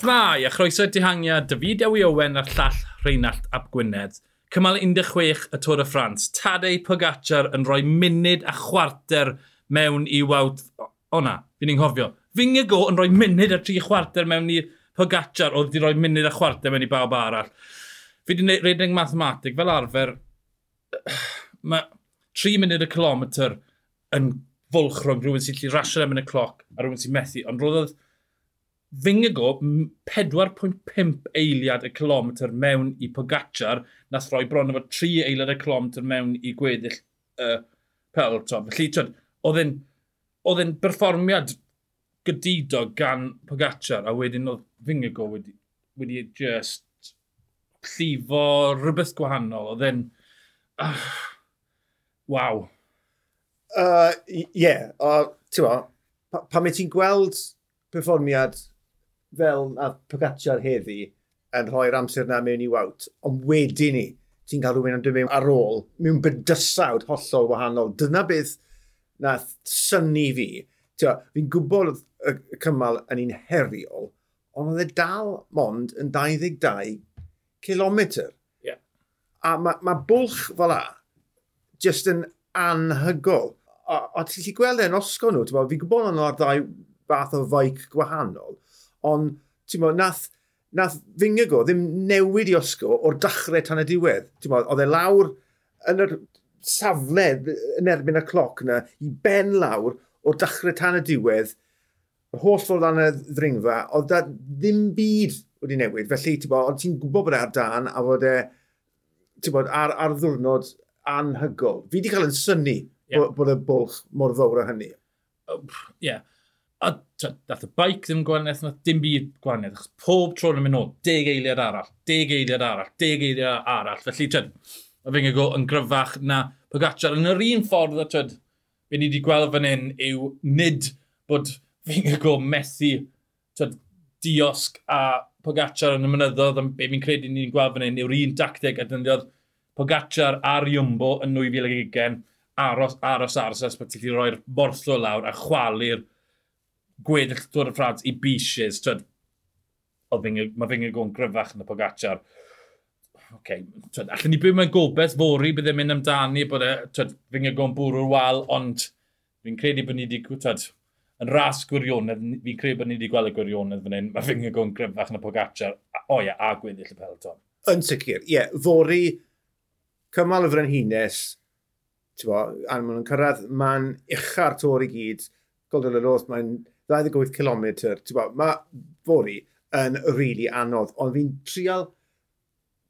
Ddau, a chroeso dihangiad David Ewi Owen a'r llall Rheinald Ap Gwynedd. Cymal 16 y Tôr y Ffrans, Tadei Pogacar yn rhoi munud a chwarter mewn i wawd... O na, fi'n inghofio. Fingago yn rhoi munud a tri chwarter mewn i Pogacar, oedd wedi rhoi munud a chwarter mewn i bawb arall. Fi wedi gwneud redeg mathematig, fel arfer, mae 3 munud y kilometr yn fwlch rhwng rhywun sy'n lli rasio am yn y cloc a rhywun sy'n methu, ond roedd Fingago 4.5 eiliad y kilometr mewn i Pogacar, nath roi bron efo 3 eiliad y kilometr mewn i gweddill y uh, pelton. Felly, twyd, oedd e'n berfformiad gydidog gan Pogacar, a wedyn oedd Fingago wedi, wedi just llifo rhywbeth gwahanol. Oedd e'n... Ah, uh, Waw. Ie, uh, yeah. uh, ti'n mo, pan pa mae ti'n gweld perfformiad fel a Pogacar heddi yn rhoi'r amser na mewn i wawt, ond wedyn ni, ti'n cael rhywun yn dod mewn ar ôl, mewn bydysawd hollol wahanol. Dyna beth nath syni fi. Fi'n gwybod y cymal yn un heriol, ond oedd e dal mond yn 22 kilometr. Yeah. A mae ma bwlch fel la, just yn anhygol. A, a ti'n gallu gweld e'n osgo nhw, fi'n gwybod ond ar ddau fath o feic gwahanol, ond ti'n bod, nath, nath Fingago ddim newid i osgo o'r dachrau tan y diwedd. Ti'n bod, oedd e lawr yn yr safle yn erbyn y cloc yna, i ben lawr o'r dachrau tan y diwedd, yr holl ffordd dan y ddringfa, oedd da ddim byd wedi newid. Felly, ti'n bod, ti'n gwybod bod e ar dan a bod e, ti'n bod, ar, ar ddwrnod anhygol. Fi wedi cael yn syni yeah. bod, bod y bwlch mor fawr a hynny. Ie. Yeah. A dath y baic ddim gwahaniaeth, nath dim byd gwahaniaeth. Achos pob tro yn mynd o, deg eiliad arall, deg eiliad arall, deg eiliad arall. Felly, tyd, a fi'n gwybod yn gryfach na Pogacar. Yn yr un ffordd, a tyd, fe ni wedi gweld fan hyn yw nid bod fi'n gwybod methu tyd, diosg a Pogacar yn y mynyddodd, ond be fi'n credu ni'n gweld fan hyn yw'r un dacteg a dyndiodd Pogacar a'r Iwmbo yn 2020 aros, aros, aros, aros, bod ti'n rhoi'r borthlo lawr a chwalu'r gweddill dod y ffrans i bisys. Twyd, mae fy nghyr gryfach yn y Pogacar. Okay. Twyd, allan ni byw mewn gobeith fori bydd e'n mynd amdani bod e, twyd, fy nghyr go'n bwrw'r wal, ond fi'n credu bod ni wedi, twyd, yn ras gwirionedd, fi'n credu bod ni wedi gweld y gwirionedd fan hyn, mae fy nghyr go'n gryfach yn y Pogacar. O ia, a gweddill y pelton. Yn sicr, ie. Yeah, fori cymal y frenhines, ti'n a maen nhw'n cyrraedd man ucha'r tor i gyd, Golden y Nos, mae'n 28 km. Mae fori yn rili really anodd, ond fi'n trial,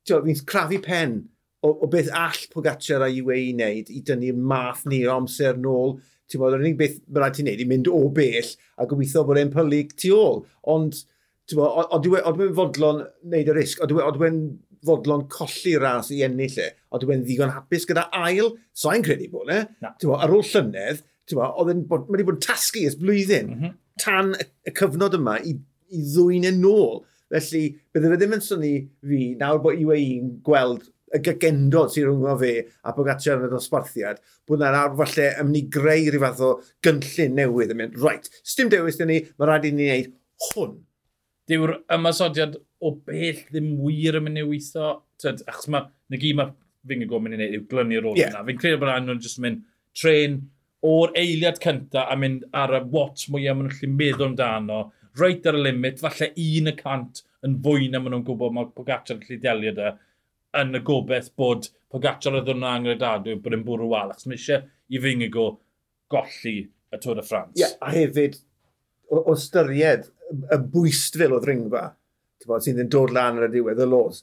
fi'n crafu pen o, o beth all Pogacar a UAE i wneud i dynnu'r math ni o amser nôl. Ti'n bod, yr unig beth mae'n rhaid ti'n neud i mynd o bell a gobeithio bod e'n pylig tu ôl. Ond, ti'n bod, ond e, dwi'n fodlon wneud y risg, ond e, dwi'n fodlon colli ras i ennill e, ond dwi'n ddigon hapus gyda ail, so i'n credu bod e. Ar ôl llynedd, oedd wedi bod yn tasgu ys blwyddyn, mm -hmm. tan y cyfnod yma i, i ddwy'n e yn ôl. Felly, bydde fe ddim yn syni fi, nawr bod UAE'n gweld y gygendod sy'n rhwng o fe a Pogacar yn y dosbarthiad, bod yna'n ar falle yn mynd i greu rhyw fath o gynllun newydd yn mynd, right, stym dewis dyn ni, mae rhaid i ni wneud hwn. Dyw'r ymasodiad o bell ddim wir yn mynd i weithio, achos mae, na gyd mae fi'n gwybod mynd i wneud yw glynu'r ôl yeah. yna. Fi'n credu bod rhaid nhw'n just mynd tren, o'r eiliad cynta a mynd ar y wat mwyaf maen nhw'n gallu meddwl amdano, reit ar y limit, falle un y cant yn fwy na maen nhw'n gwybod mae Pogacar yn gallu delio da, yn y gobeith bod Pogacar oedd hwnna angredadwy bod yn bwrw wal, achos mae eisiau i fyng i go golli y Tôr y Ffrans. Ie, yeah, a hefyd o, o styried y bwystfil o ddringfa sydd yn dod lan ar y diwedd y los,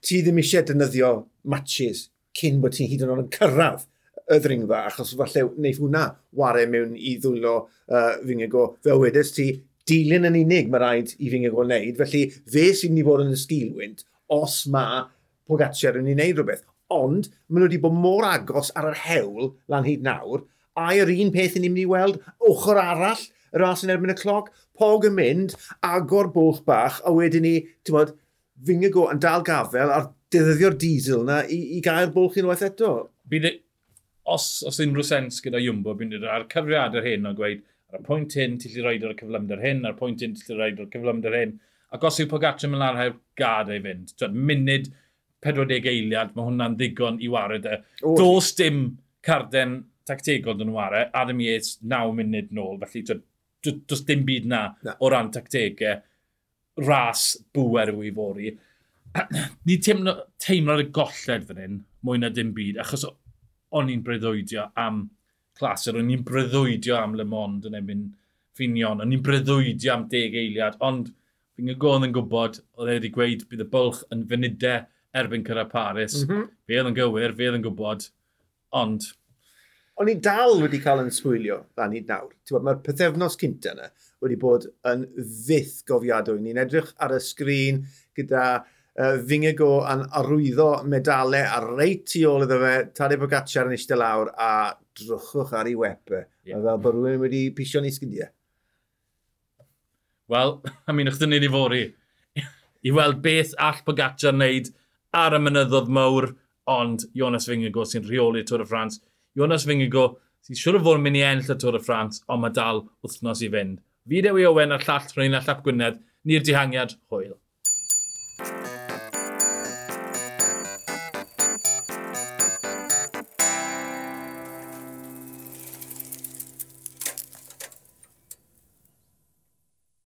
ti ddim eisiau defnyddio matches cyn bod ti'n hyd yn oed yn cyrraedd y ddringfa, achos falle wneud hwnna ware mewn i ddwylo uh, fingigo. Fe wedys ti, dilyn yn unig mae rhaid i fingigo wneud, felly fe sy'n mynd i fod yn y sgilwynt os mae Pogacar yn ei wneud rhywbeth. Ond maen nhw wedi bod mor agos ar yr hewl lan hyd nawr, a yr un peth ni'n mynd i weld ochr arall y ras yn erbyn y cloc, pog yn mynd, agor bwch bach, a wedyn ni, ti'n bod, Fingigo yn dal gafel ar defnyddio'r diesel na i, i gael bwlch unwaith eto. Bydd os, os unrhyw sens gyda Jumbo, fi'n dweud ar cyfriadau'r hyn o gweud, ar y pwynt hyn, ti'n lli roed o'r cyflymder hyn, ar y pwynt hyn, ti'n lli roed o'r cyflymder hyn. Ac os yw Pogacar yn arhair gad ei fynd, twed, munud 40 eiliad, mae hwnna'n ddigon i wared e. Dos dim carden tactegol dyn nhw wared, Adam Yates 9 munud nôl, felly twed, does dim byd na, na. o ran tactegau ras bwer yw i fori. Ni teimlo, teimlo'r golled fan hyn, mwy na dim byd, achos o'n i'n breuddwydio am clasur, o'n i'n breuddwydio am Le Monde yn ebyn ffinion, o'n i'n breuddwydio am deg eiliad, ond fi'n gygoedd yn gwybod, oedd e wedi gweud bydd y bwlch yn fynydau erbyn cyrra Paris. Mm -hmm. Fe oedd yn gywir, fe oedd yn gwybod, ond... O'n i dal wedi cael yn swylio fan i nawr. Mae'r pethefnos cynta yna wedi bod yn fydd gofiadwy. Ni'n edrych ar y sgrin gyda uh, Fingigo yn arwyddo medalau a reit i ôl iddo fe, Tadeu Pogacar yn eistedd lawr a drwchwch ar ei wepe. Yeah. Fel bod rhywun wedi pisio ni sgidiau. Wel, a mi'n o'ch dyn ni fori. I weld beth all Pogacar wneud ar y mynyddodd mawr, ond Jonas Fingego sy'n rheoli Tôr y Ffrans. Jonas Fingego sy'n siŵr o fod yn mynd i enll y Tôr y Ffrans, ond mae dal wythnos i fynd. Fi dewi Owen a'r llall Rhain a Llap Gwynedd, ni'r dihangiad, hwyl.